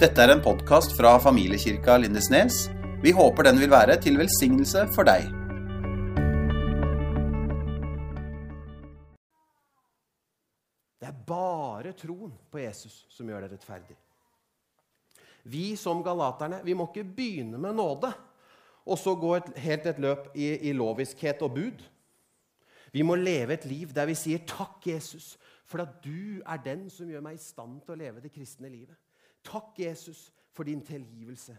Dette er en podkast fra familiekirka Lindesnes. Vi håper den vil være til velsignelse for deg. Det er bare troen på Jesus som gjør deg rettferdig. Vi som galaterne vi må ikke begynne med nåde og så gå et, helt et løp i, i loviskhet og bud. Vi må leve et liv der vi sier 'Takk, Jesus, for at du er den som gjør meg i stand til å leve det kristne livet'. Takk, Jesus, for din tilgivelse.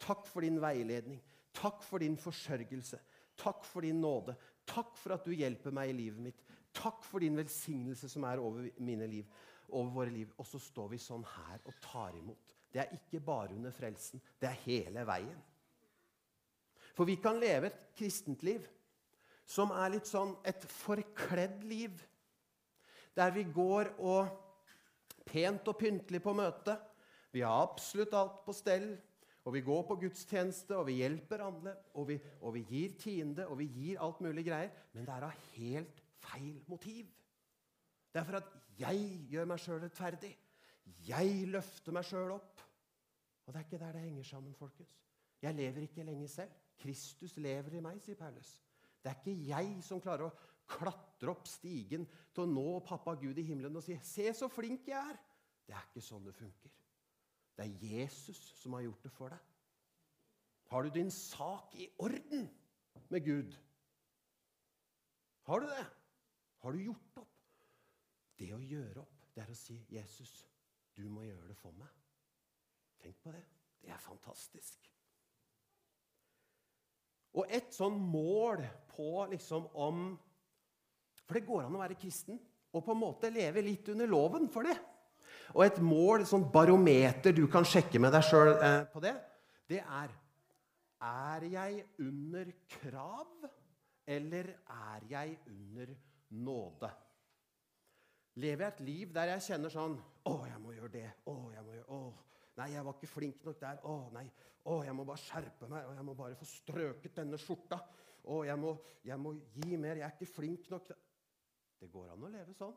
Takk for din veiledning. Takk for din forsørgelse. Takk for din nåde. Takk for at du hjelper meg i livet mitt. Takk for din velsignelse som er over mine liv, over våre liv. Og så står vi sånn her og tar imot. Det er ikke bare under frelsen. Det er hele veien. For vi kan leve et kristent liv som er litt sånn et forkledd liv. Der vi går og pent og pyntelig på møte. Vi har absolutt alt på stell. Og vi går på gudstjeneste, og vi hjelper andre, og vi, og vi gir tiende, og vi gir alt mulig greier. Men det er av helt feil motiv. Det er for at jeg gjør meg sjøl rettferdig. Jeg løfter meg sjøl opp. Og det er ikke der det henger sammen, folkens. Jeg lever ikke lenge selv. Kristus lever i meg, sier Paulus. Det er ikke jeg som klarer å klatre opp stigen til å nå pappa Gud i himmelen og si 'Se så flink jeg er'. Det er ikke sånn det funker. Det er Jesus som har gjort det for deg. Har du din sak i orden med Gud? Har du det? Har du gjort opp? Det å gjøre opp, det er å si, 'Jesus, du må gjøre det for meg'. Tenk på det. Det er fantastisk. Og et sånn mål på liksom om For det går an å være kristen og på en måte leve litt under loven for det. Og et mål, et sånt barometer du kan sjekke med deg sjøl eh, på det, det er Er jeg under krav, eller er jeg under nåde? Lever jeg et liv der jeg kjenner sånn Å, jeg må gjøre det. Å, jeg må gjøre Å, nei, jeg var ikke flink nok der. Å, nei. Å, jeg må bare skjerpe meg. Å, jeg må bare få strøket denne skjorta. Å, jeg må, jeg må gi mer. Jeg er ikke flink nok. Det går an å leve sånn.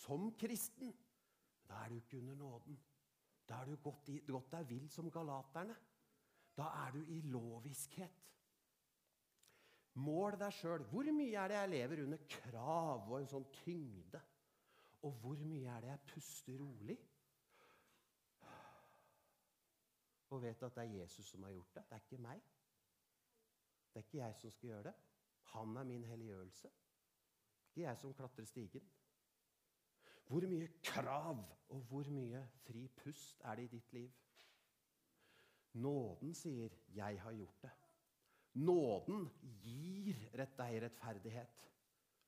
Som kristen. Da er du ikke under nåden. Da er du gått, i, gått deg vill som galaterne. Da er du i loviskhet. Mål deg sjøl. Hvor mye er det jeg lever under krav og en sånn tyngde? Og hvor mye er det jeg puster rolig? Og vet at det er Jesus som har gjort det. Det er ikke meg. Det er ikke jeg som skal gjøre det. Han er min helliggjørelse. Ikke jeg som klatrer stigen. Hvor mye krav og hvor mye fri pust er det i ditt liv? Nåden sier 'jeg har gjort det'. Nåden gir deg rettferdighet.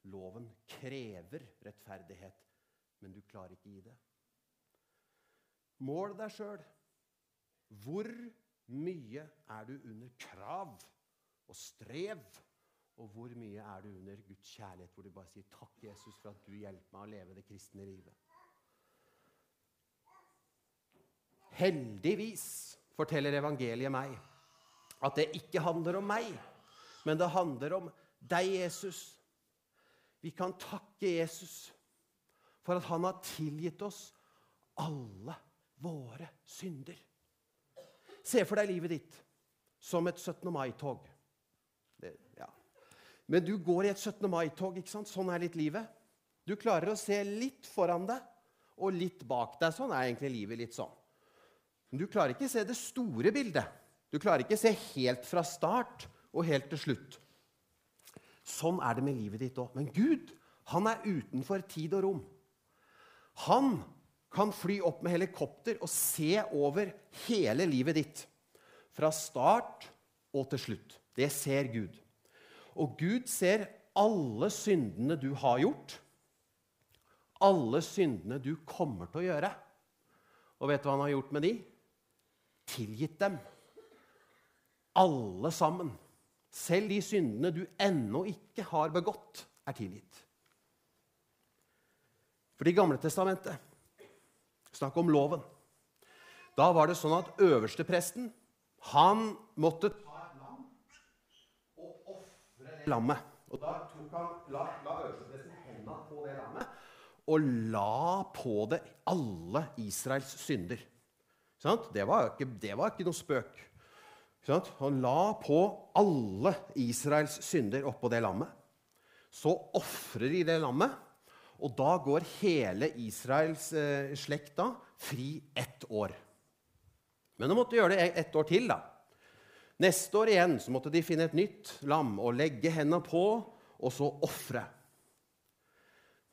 Loven krever rettferdighet, men du klarer ikke gi det. Mål deg sjøl. Hvor mye er du under krav og strev? Og hvor mye er du under Guds kjærlighet, hvor du bare sier 'Takk, Jesus, for at du hjelper meg å leve det kristne livet'? Heldigvis forteller evangeliet meg at det ikke handler om meg, men det handler om deg, Jesus. Vi kan takke Jesus for at han har tilgitt oss alle våre synder. Se for deg livet ditt som et 17. mai-tog. Ja. Men du går i et 17. mai-tog. ikke sant? Sånn er litt livet. Du klarer å se litt foran deg og litt bak deg. Sånn er egentlig livet litt sånn. Men du klarer ikke å se det store bildet. Du klarer ikke å se helt fra start og helt til slutt. Sånn er det med livet ditt òg. Men Gud han er utenfor tid og rom. Han kan fly opp med helikopter og se over hele livet ditt. Fra start og til slutt. Det ser Gud. Og Gud ser alle syndene du har gjort. Alle syndene du kommer til å gjøre. Og vet du hva han har gjort med de? Tilgitt dem. Alle sammen. Selv de syndene du ennå ikke har begått, er tilgitt. For Det gamle testamentet Snakk om loven. Da var det sånn at øverstepresten han måtte ta et lam og ofre det lammet. Og Da tok han, la, la øverstepresten hendene på det lammet og la på det alle Israels synder. Det var, ikke, det var ikke noe spøk. Han la på alle Israels synder oppå det lammet. Så ofrer de det lammet, og da går hele Israels eh, slekt da fri ett år. Men de måtte gjøre det ett år til. da. Neste år igjen så måtte de finne et nytt lam og legge hendene på, og så ofre.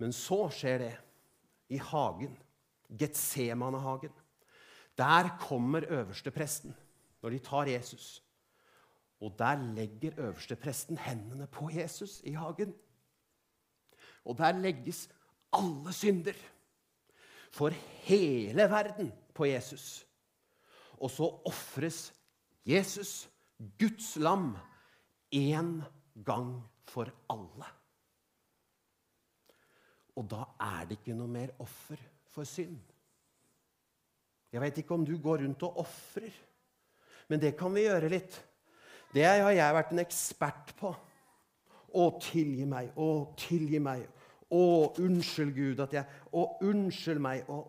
Men så skjer det i hagen, Getsemanehagen. Der kommer øverstepresten når de tar Jesus. Og der legger øverstepresten hendene på Jesus i hagen. Og der legges alle synder for hele verden på Jesus. Og så ofres Jesus, Guds lam, én gang for alle. Og da er det ikke noe mer offer for synd. Jeg vet ikke om du går rundt og ofrer, men det kan vi gjøre litt. Det har jeg vært en ekspert på. Å, tilgi meg, å, tilgi meg. Å, unnskyld, Gud, at jeg Å, unnskyld meg. Å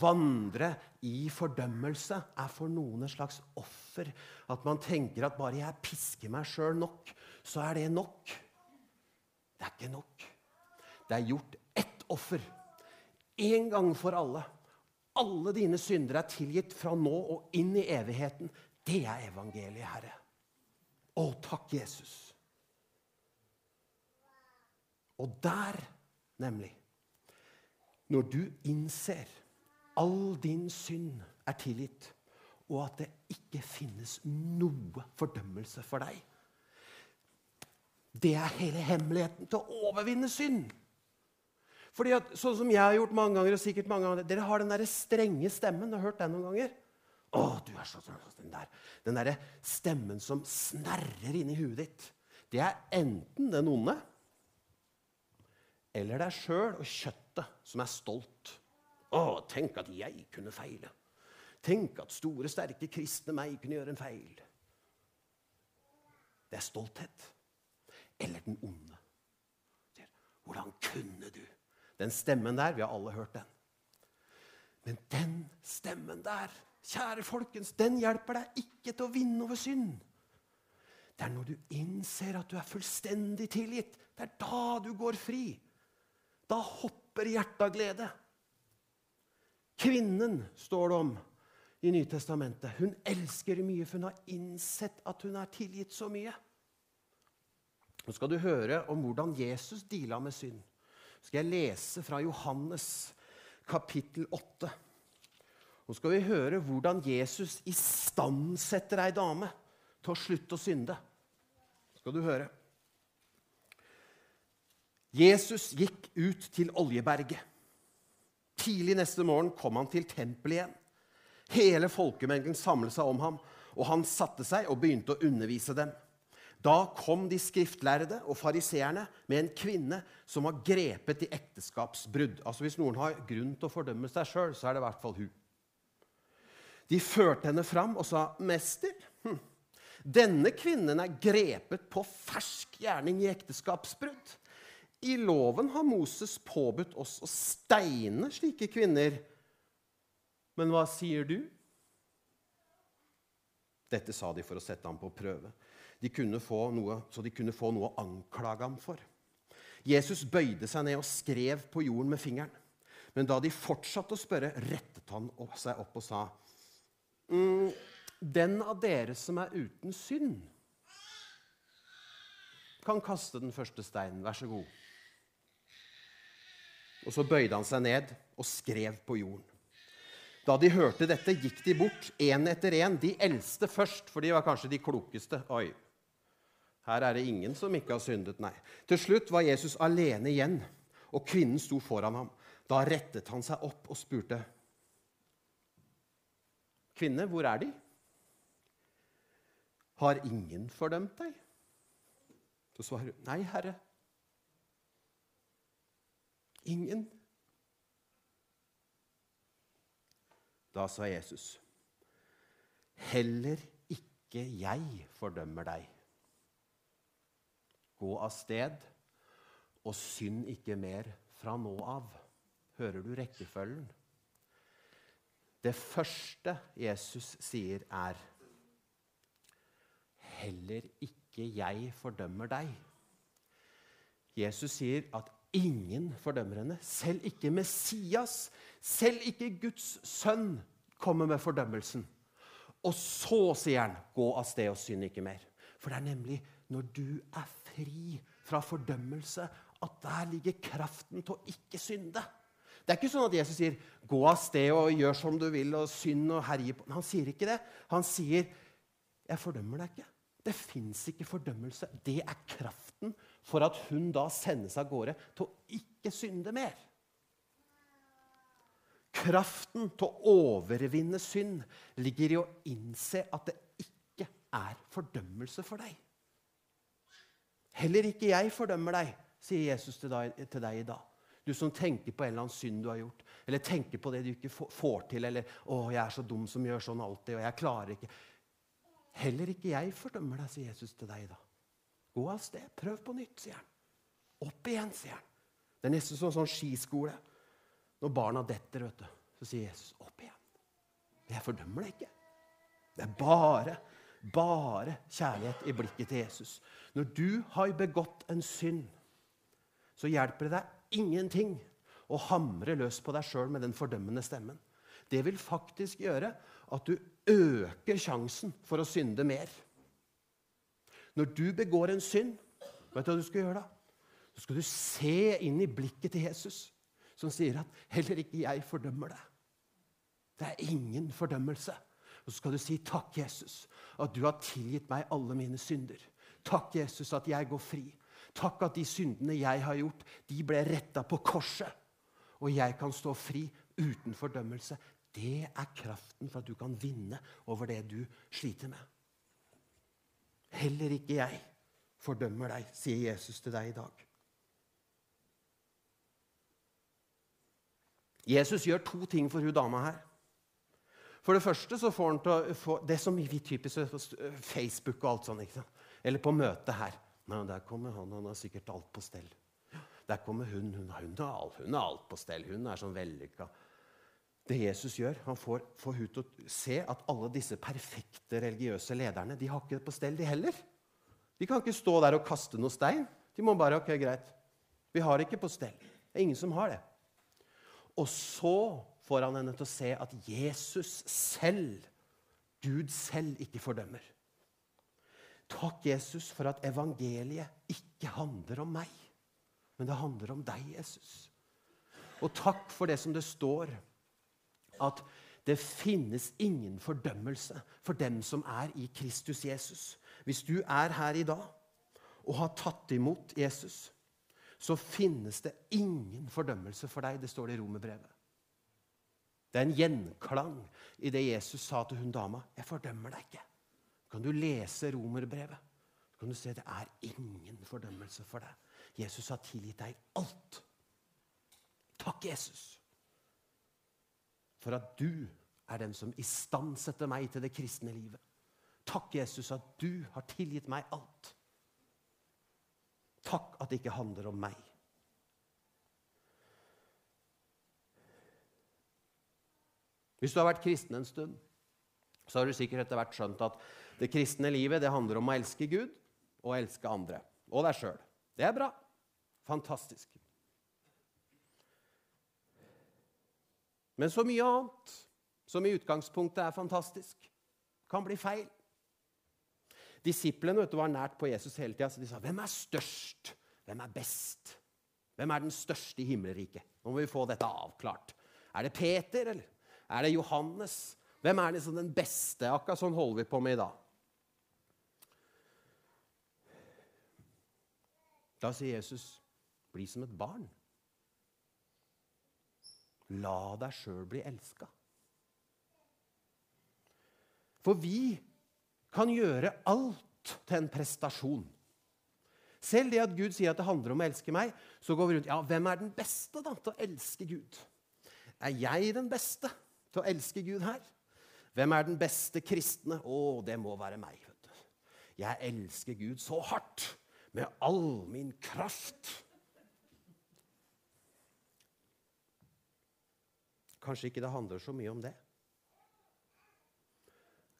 vandre i fordømmelse er for noen et slags offer. At man tenker at bare jeg pisker meg sjøl nok, så er det nok. Det er ikke nok. Det er gjort ett offer. En gang for alle alle dine synder er tilgitt fra nå og inn i evigheten. Det er evangeliet, Herre. Å, takk, Jesus. Og der, nemlig Når du innser all din synd er tilgitt, og at det ikke finnes noe fordømmelse for deg Det er hele hemmeligheten til å overvinne synd. Fordi at, Sånn som jeg har gjort mange ganger, og sikkert mange ganger, Dere har den der strenge stemmen. Har hørt den noen ganger? Å, du er så, sånn, Den der den der stemmen som snerrer inni huet ditt. Det er enten den onde eller deg sjøl og kjøttet som er stolt. Å, tenk at jeg kunne feile. Tenk at store, sterke kristne meg kunne gjøre en feil. Det er stolthet. Eller den onde. Hvordan kunne du? Den stemmen der, vi har alle hørt den. Men den stemmen der, kjære folkens, den hjelper deg ikke til å vinne over synd. Det er når du innser at du er fullstendig tilgitt. Det er da du går fri. Da hopper hjertet av glede. Kvinnen står det om i Nytestamentet. Hun elsker mye, for hun har innsett at hun er tilgitt så mye. Nå skal du høre om hvordan Jesus deala med synd skal jeg lese fra Johannes kapittel 8. Nå skal vi høre hvordan Jesus istandsetter ei dame til å slutte å synde. Skal du høre. Jesus gikk ut til Oljeberget. Tidlig neste morgen kom han til tempelet igjen. Hele folkemengden samlet seg om ham, og han satte seg og begynte å undervise dem. Da kom de skriftlærde og fariseerne med en kvinne som var grepet i ekteskapsbrudd. Altså Hvis noen har grunn til å fordømme seg sjøl, så er det i hvert fall hun. De førte henne fram og sa, 'Mester, hm, denne kvinnen er grepet på fersk gjerning i ekteskapsbrudd.' I loven har Moses påbudt oss å steine slike kvinner. Men hva sier du? Dette sa de for å sette ham på prøve de noe, så de kunne få noe å anklage ham for. Jesus bøyde seg ned og skrev på jorden med fingeren. Men da de fortsatte å spørre, rettet han seg opp og sa, mm, 'Den av dere som er uten synd, kan kaste den første steinen. Vær så god.' Og så bøyde han seg ned og skrev på jorden. Da de hørte dette, gikk de bort, én etter én. De eldste først, for de var kanskje de klokeste. Oi, her er det ingen som ikke har syndet, nei. Til slutt var Jesus alene igjen, og kvinnen sto foran ham. Da rettet han seg opp og spurte, 'Kvinne, hvor er De?' 'Har ingen fordømt deg?' Så svarer hun, 'Nei, Herre.' Ingen. Da sa Jesus, 'Heller ikke jeg fordømmer deg.' Gå av sted, og synd ikke mer fra nå av. Hører du rekkefølgen? Det første Jesus sier, er Heller ikke jeg fordømmer deg. Jesus sier at ingen fordømmer henne. Selv ikke Messias, selv ikke Guds sønn, kommer med fordømmelsen. Og så sier han, 'Gå av sted og synd ikke mer'. For det er nemlig når du er fri fra fordømmelse, at der ligger kraften til å ikke synde. Det er ikke sånn at Jesus sier 'gå av sted og gjør som du vil' og synd og herje på Han sier ikke det. Han sier 'jeg fordømmer deg ikke'. Det fins ikke fordømmelse. Det er kraften for at hun da sendes av gårde til å ikke synde mer. Kraften til å overvinne synd ligger i å innse at det ikke er fordømmelse for deg. Heller ikke jeg fordømmer deg, sier Jesus til deg, til deg i dag. Du som tenker på en eller annen synd du har gjort, eller tenker på det du ikke får til, eller 'Å, jeg er så dum som gjør sånn alltid', og 'jeg klarer ikke'. Heller ikke jeg fordømmer deg, sier Jesus til deg i dag. Gå av sted. Prøv på nytt, sier han. Opp igjen, sier han. Det er nesten som sånn skiskole. Når barna detter, vet du, så sier Jesus, 'Opp igjen'. Jeg fordømmer deg ikke. Det er bare, bare kjærlighet i blikket til Jesus. Når du har begått en synd, så hjelper det deg ingenting å hamre løs på deg sjøl med den fordømmende stemmen. Det vil faktisk gjøre at du øker sjansen for å synde mer. Når du begår en synd, vet du hva du skal gjøre da? Så skal du se inn i blikket til Jesus, som sier at 'heller ikke jeg fordømmer deg'. Det er ingen fordømmelse. Og så skal du si 'takk, Jesus, at du har tilgitt meg alle mine synder'. Takk, Jesus, at jeg går fri. Takk at de syndene jeg har gjort, de ble retta på korset. Og jeg kan stå fri uten fordømmelse. Det er kraften for at du kan vinne over det du sliter med. Heller ikke jeg fordømmer deg, sier Jesus til deg i dag. Jesus gjør to ting for hun dama her. For det første så får han til å få det som vi typisk på Facebook og alt sånt. ikke sant? Eller på møtet her. Nei, Der kommer han, han har sikkert alt på stell. Der kommer hun, hun, har, har alt på stell. Hun er sånn vellykka. Det Jesus gjør, han får, får hun til å se at alle disse perfekte religiøse lederne de har ikke det på stell, de heller. De kan ikke stå der og kaste noe stein. De må bare Ok, greit. Vi har det ikke på stell. Det er ingen som har det. Og så får han henne til å se at Jesus selv, Gud selv, ikke fordømmer. Takk, Jesus, for at evangeliet ikke handler om meg, men det handler om deg, Jesus. Og takk for det som det står, at det finnes ingen fordømmelse for dem som er i Kristus Jesus. Hvis du er her i dag og har tatt imot Jesus, så finnes det ingen fordømmelse for deg. Det står det i romerbrevet. Det er en gjenklang i det Jesus sa til hun dama. 'Jeg fordømmer deg ikke.' Kan du lese romerbrevet, kan du se det er ingen fordømmelse for deg. Jesus har tilgitt deg alt. Takk, Jesus, for at du er den som istandsetter meg til det kristne livet. Takk, Jesus, at du har tilgitt meg alt. Takk at det ikke handler om meg. Hvis du har vært kristen en stund, så har du sikkert etter hvert skjønt at det kristne livet det handler om å elske Gud og elske andre. Og deg sjøl. Det er bra. Fantastisk. Men så mye annet som i utgangspunktet er fantastisk, kan bli feil. Disiplene du, var nært på Jesus hele tida, så de sa, 'Hvem er størst? Hvem er best? Hvem er den største i himmelriket?' Nå må vi få dette avklart. Er det Peter, eller er det Johannes? Hvem er liksom den beste? Akkurat sånn holder vi på med i dag. Da sier Jesus, 'Bli som et barn'. La deg sjøl bli elska. For vi kan gjøre alt til en prestasjon. Selv det at Gud sier at det handler om å elske meg, så går vi rundt Ja, hvem er den beste da, til å elske Gud? Er jeg den beste til å elske Gud her? Hvem er den beste kristne? Å, det må være meg. vet du. Jeg elsker Gud så hardt, med all min kraft. Kanskje ikke det handler så mye om det.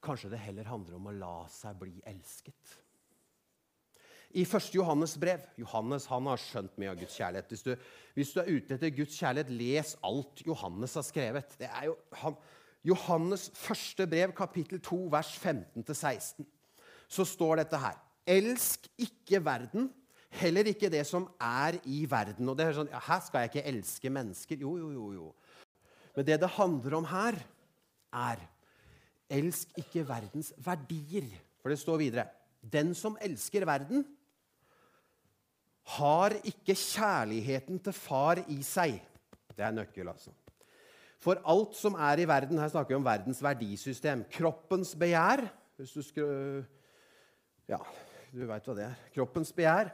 Kanskje det heller handler om å la seg bli elsket. I 1. Johannes brev Johannes han har skjønt mye av Guds kjærlighet. Hvis du, hvis du er ute etter Guds kjærlighet, les alt Johannes har skrevet. Det er jo han, Johannes første brev, kapittel 2, vers 15-16. Så står dette her. Elsk ikke verden, heller ikke det som er i verden. Og det er sånn, Her skal jeg ikke elske mennesker. Jo, jo, jo. jo. Men det det handler om her, er Elsk ikke verdens verdier. For det står videre Den som elsker verden, har ikke kjærligheten til far i seg. Det er nøkkel, altså. For alt som er i verden Her snakker vi om verdens verdisystem. Kroppens begjær Hvis du skru... Ja, du veit hva det er. Kroppens begjær.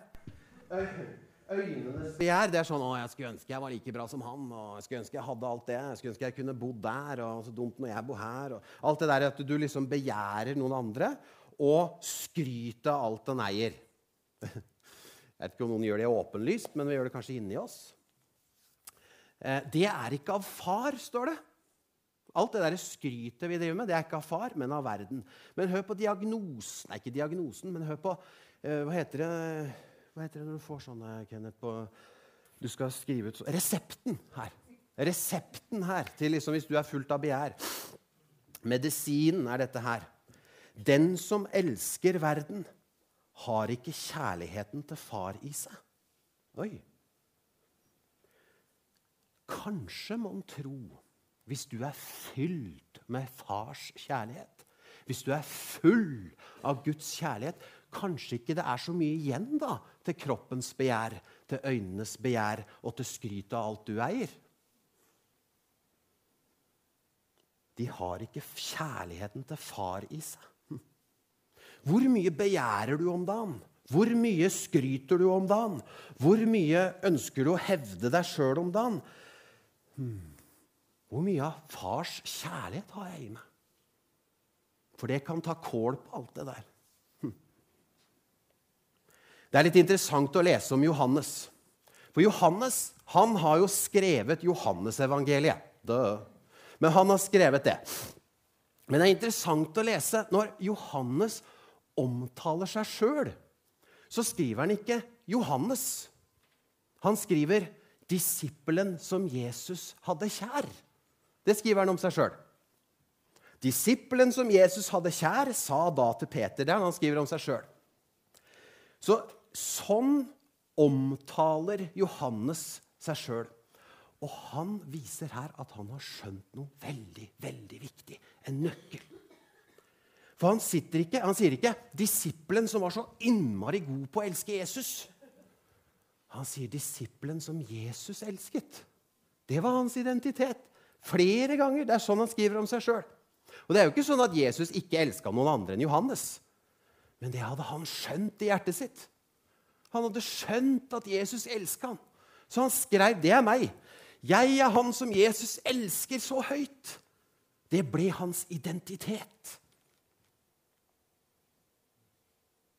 Øynenes begjær. Det er sånn 'Å, jeg skulle ønske jeg var like bra som han.' og 'Jeg skulle ønske jeg hadde alt det.' 'Jeg skulle ønske jeg kunne bodd der.' og 'Så dumt når jeg bor her.' Og alt det der at du liksom begjærer noen andre og skryter av alt den eier. Jeg vet ikke om noen gjør det åpenlyst, men vi gjør det kanskje inni oss. Eh, det er ikke av far, står det. Alt det der skrytet vi driver med, det er ikke av far, men av verden. Men hør på diagnosen Nei, ikke diagnosen, men hør på uh, Hva heter det Hva heter det når du får sånne, Kenneth, på Du skal skrive ut Resepten her. Resepten her til liksom hvis du er fullt av begjær. Medisinen er dette her. Den som elsker verden, har ikke kjærligheten til far i seg. Oi. Kanskje man tro, hvis du er fylt med fars kjærlighet, hvis du er full av Guds kjærlighet, kanskje ikke det er så mye igjen da til kroppens begjær, til øynenes begjær og til skrytet av alt du eier. De har ikke kjærligheten til far i seg. Hvor mye begjærer du om dagen? Hvor mye skryter du om dagen? Hvor mye ønsker du å hevde deg sjøl om dagen? Hmm. Hvor mye av fars kjærlighet har jeg i meg? For det kan ta kål på alt det der. Det er litt interessant å lese om Johannes. For Johannes han har jo skrevet Johannesevangeliet. Men han har skrevet det. Men det er interessant å lese når Johannes omtaler seg sjøl, så skriver han ikke Johannes. Han skriver 'disippelen som Jesus hadde kjær'. Det skriver han om seg sjøl. Disippelen som Jesus hadde kjær, sa da til Peter. Det han skriver om seg sjøl. Så sånn omtaler Johannes seg sjøl. Og han viser her at han har skjønt noe veldig, veldig viktig. En nøkkel. For han, ikke, han sier ikke 'disippelen som var så innmari god på å elske Jesus'. Han sier 'disippelen som Jesus elsket'. Det var hans identitet. Flere ganger. Det er sånn han skriver om seg sjøl. Og det er jo ikke sånn at Jesus ikke elska noen andre enn Johannes. Men det hadde han skjønt i hjertet sitt. Han hadde skjønt at Jesus elska han. Så han skrev 'Det er meg'. Jeg er han som Jesus elsker så høyt. Det ble hans identitet.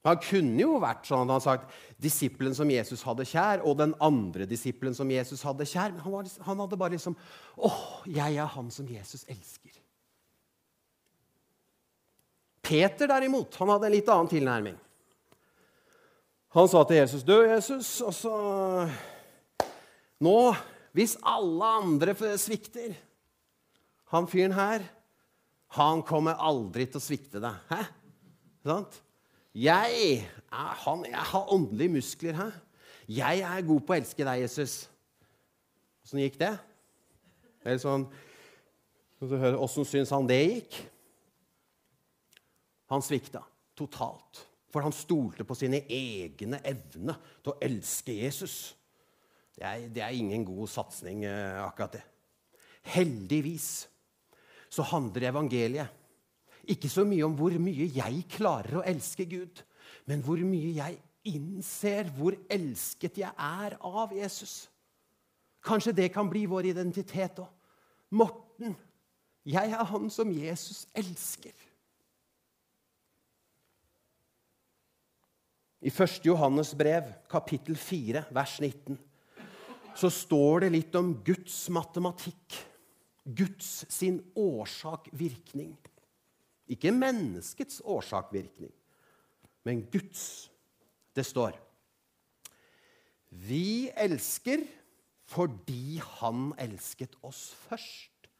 Han kunne jo vært sånn at han sagt disippelen som Jesus hadde kjær, og den andre disippelen som Jesus hadde kjær. Men han, var, han hadde bare liksom åh, jeg er han som Jesus elsker. Peter derimot, han hadde en litt annen tilnærming. Han sa til Jesus, 'Dø, Jesus, Og så Nå, hvis alle andre svikter Han fyren her, han kommer aldri til å svikte deg.' Hæ? Sant? Jeg, er han, jeg har åndelige muskler Hæ? Jeg er god på å elske deg, Jesus. Åssen gikk det? Eller sånn Åssen syns han det gikk? Han svikta totalt. For han stolte på sine egne evner til å elske Jesus. Det er, det er ingen god satsing, eh, akkurat det. Heldigvis så handler evangeliet ikke så mye om hvor mye jeg klarer å elske Gud, men hvor mye jeg innser hvor elsket jeg er av Jesus. Kanskje det kan bli vår identitet òg. Morten, jeg er han som Jesus elsker. I 1. Johannes brev, kapittel 4, vers 19, så står det litt om Guds matematikk. Guds sin årsak-virkning. Ikke menneskets årsak-virkning, men Guds. Det står Vi elsker fordi Han elsket oss først.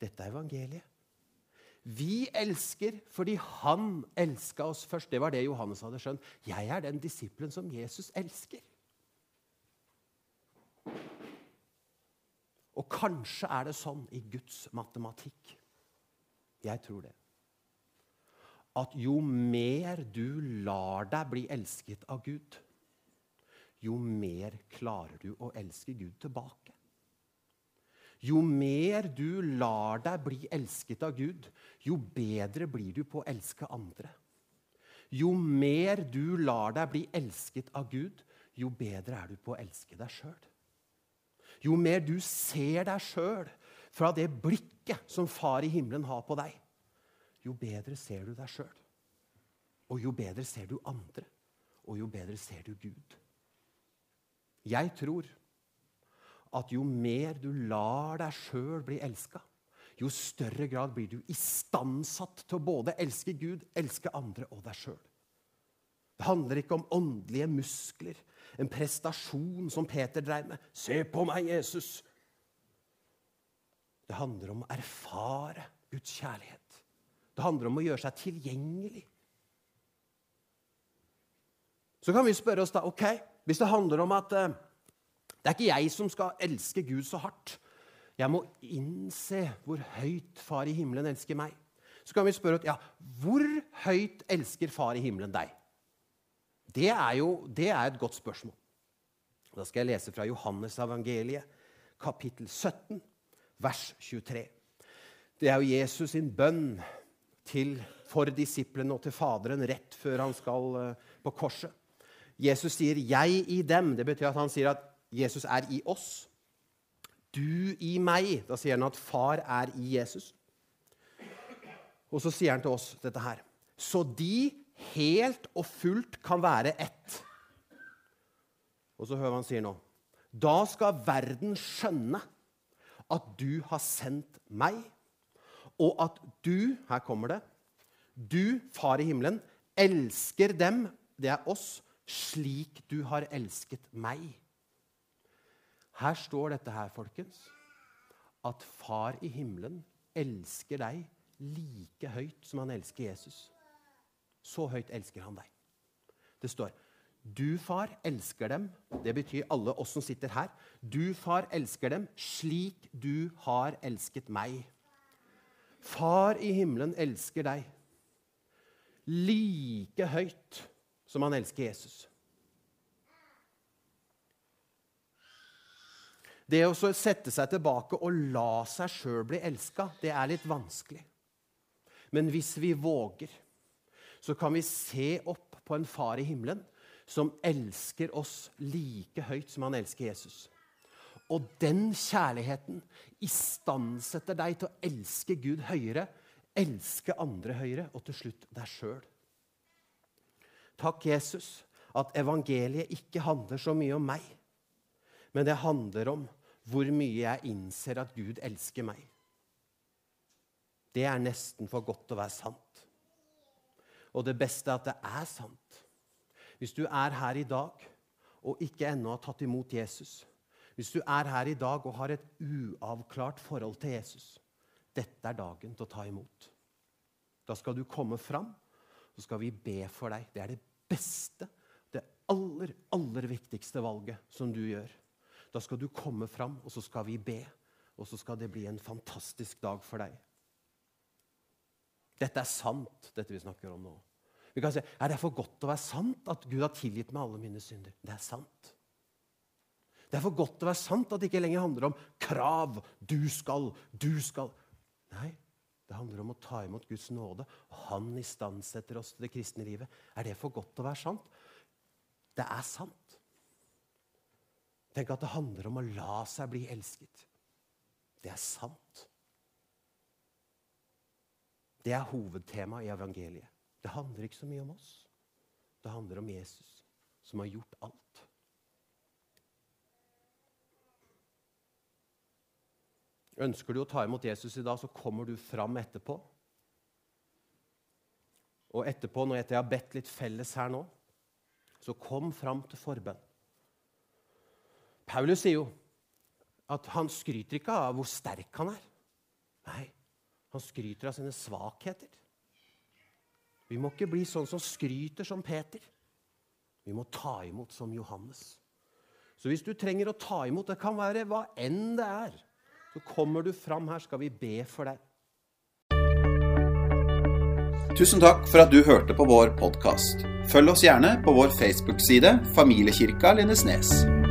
Dette er evangeliet. Vi elsker fordi Han elska oss først. Det var det Johannes hadde skjønt. Jeg er den disippelen som Jesus elsker. Og kanskje er det sånn i Guds matematikk. Jeg tror det. At jo mer du lar deg bli elsket av Gud, jo mer klarer du å elske Gud tilbake. Jo mer du lar deg bli elsket av Gud, jo bedre blir du på å elske andre. Jo mer du lar deg bli elsket av Gud, jo bedre er du på å elske deg sjøl. Jo mer du ser deg sjøl fra det blikket som Far i himmelen har på deg, jo bedre ser du deg sjøl. Og jo bedre ser du andre, og jo bedre ser du Gud. Jeg tror at jo mer du lar deg sjøl bli elska, jo større grad blir du istandsatt til å både elske Gud, elske andre og deg sjøl. Det handler ikke om åndelige muskler, en prestasjon som Peter dreiv med. 'Se på meg, Jesus!' Det handler om å erfare Guds kjærlighet. Det handler om å gjøre seg tilgjengelig. Så kan vi spørre oss da ok, Hvis det handler om at uh, det er ikke jeg som skal elske Gud så hardt Jeg må innse hvor høyt Far i himmelen elsker meg. Så kan vi spørre ja, hvor høyt elsker Far i himmelen deg? Det er jo det er et godt spørsmål. Da skal jeg lese fra Johannes evangeliet, kapittel 17, vers 23. Det er jo Jesus sin bønn til, for disiplene og til Faderen rett før han skal uh, på korset. Jesus sier 'jeg i dem'. Det betyr at han sier at Jesus er i oss. Du i meg. Da sier han at far er i Jesus. Og så sier han til oss dette her. Så de helt og fullt kan være ett. Og så hører vi han sier nå. Da skal verden skjønne at du har sendt meg, og at du Her kommer det. Du, Far i himmelen, elsker dem, det er oss, slik du har elsket meg. Her står dette her, folkens, at Far i himmelen elsker deg like høyt som han elsker Jesus. Så høyt elsker han deg. Det står du, far, elsker dem. Det betyr alle oss som sitter her. Du, far, elsker dem slik du har elsket meg. Far i himmelen elsker deg like høyt som han elsker Jesus. Det å sette seg tilbake og la seg sjøl bli elska, det er litt vanskelig. Men hvis vi våger, så kan vi se opp på en far i himmelen som elsker oss like høyt som han elsker Jesus. Og den kjærligheten istandsetter deg til å elske Gud høyere, elske andre høyere, og til slutt deg sjøl. Takk, Jesus, at evangeliet ikke handler så mye om meg, men det handler om hvor mye jeg innser at Gud elsker meg. Det er nesten for godt til å være sant. Og det beste er at det er sant. Hvis du er her i dag og ikke ennå har tatt imot Jesus, hvis du er her i dag og har et uavklart forhold til Jesus, dette er dagen til å ta imot. Da skal du komme fram, så skal vi be for deg. Det er det beste, det aller, aller viktigste valget som du gjør. Da skal du komme fram, og så skal vi be. Og så skal det bli en fantastisk dag for deg. Dette er sant, dette vi snakker om nå. Vi kan si, Er det for godt å være sant at Gud har tilgitt meg alle mine synder? Det er sant. Det er for godt å være sant at det ikke lenger handler om krav. Du skal, du skal. Nei, det handler om å ta imot Guds nåde. Og Han istandsetter oss til det kristne livet. Er det for godt å være sant? Det er sant. Tenk at det handler om å la seg bli elsket. Det er sant. Det er hovedtemaet i evangeliet. Det handler ikke så mye om oss. Det handler om Jesus, som har gjort alt. Ønsker du å ta imot Jesus i dag, så kommer du fram etterpå. Og etterpå, når jeg har bedt litt felles her nå, så kom fram til forbønn. Paulus sier jo at han skryter ikke av hvor sterk han er. Nei, han skryter av sine svakheter. Vi må ikke bli sånn som skryter som Peter. Vi må ta imot som Johannes. Så hvis du trenger å ta imot, det kan være hva enn det er, så kommer du fram her, skal vi be for deg. Tusen takk for at du hørte på vår podkast. Følg oss gjerne på vår Facebook-side Familiekirka Lindesnes.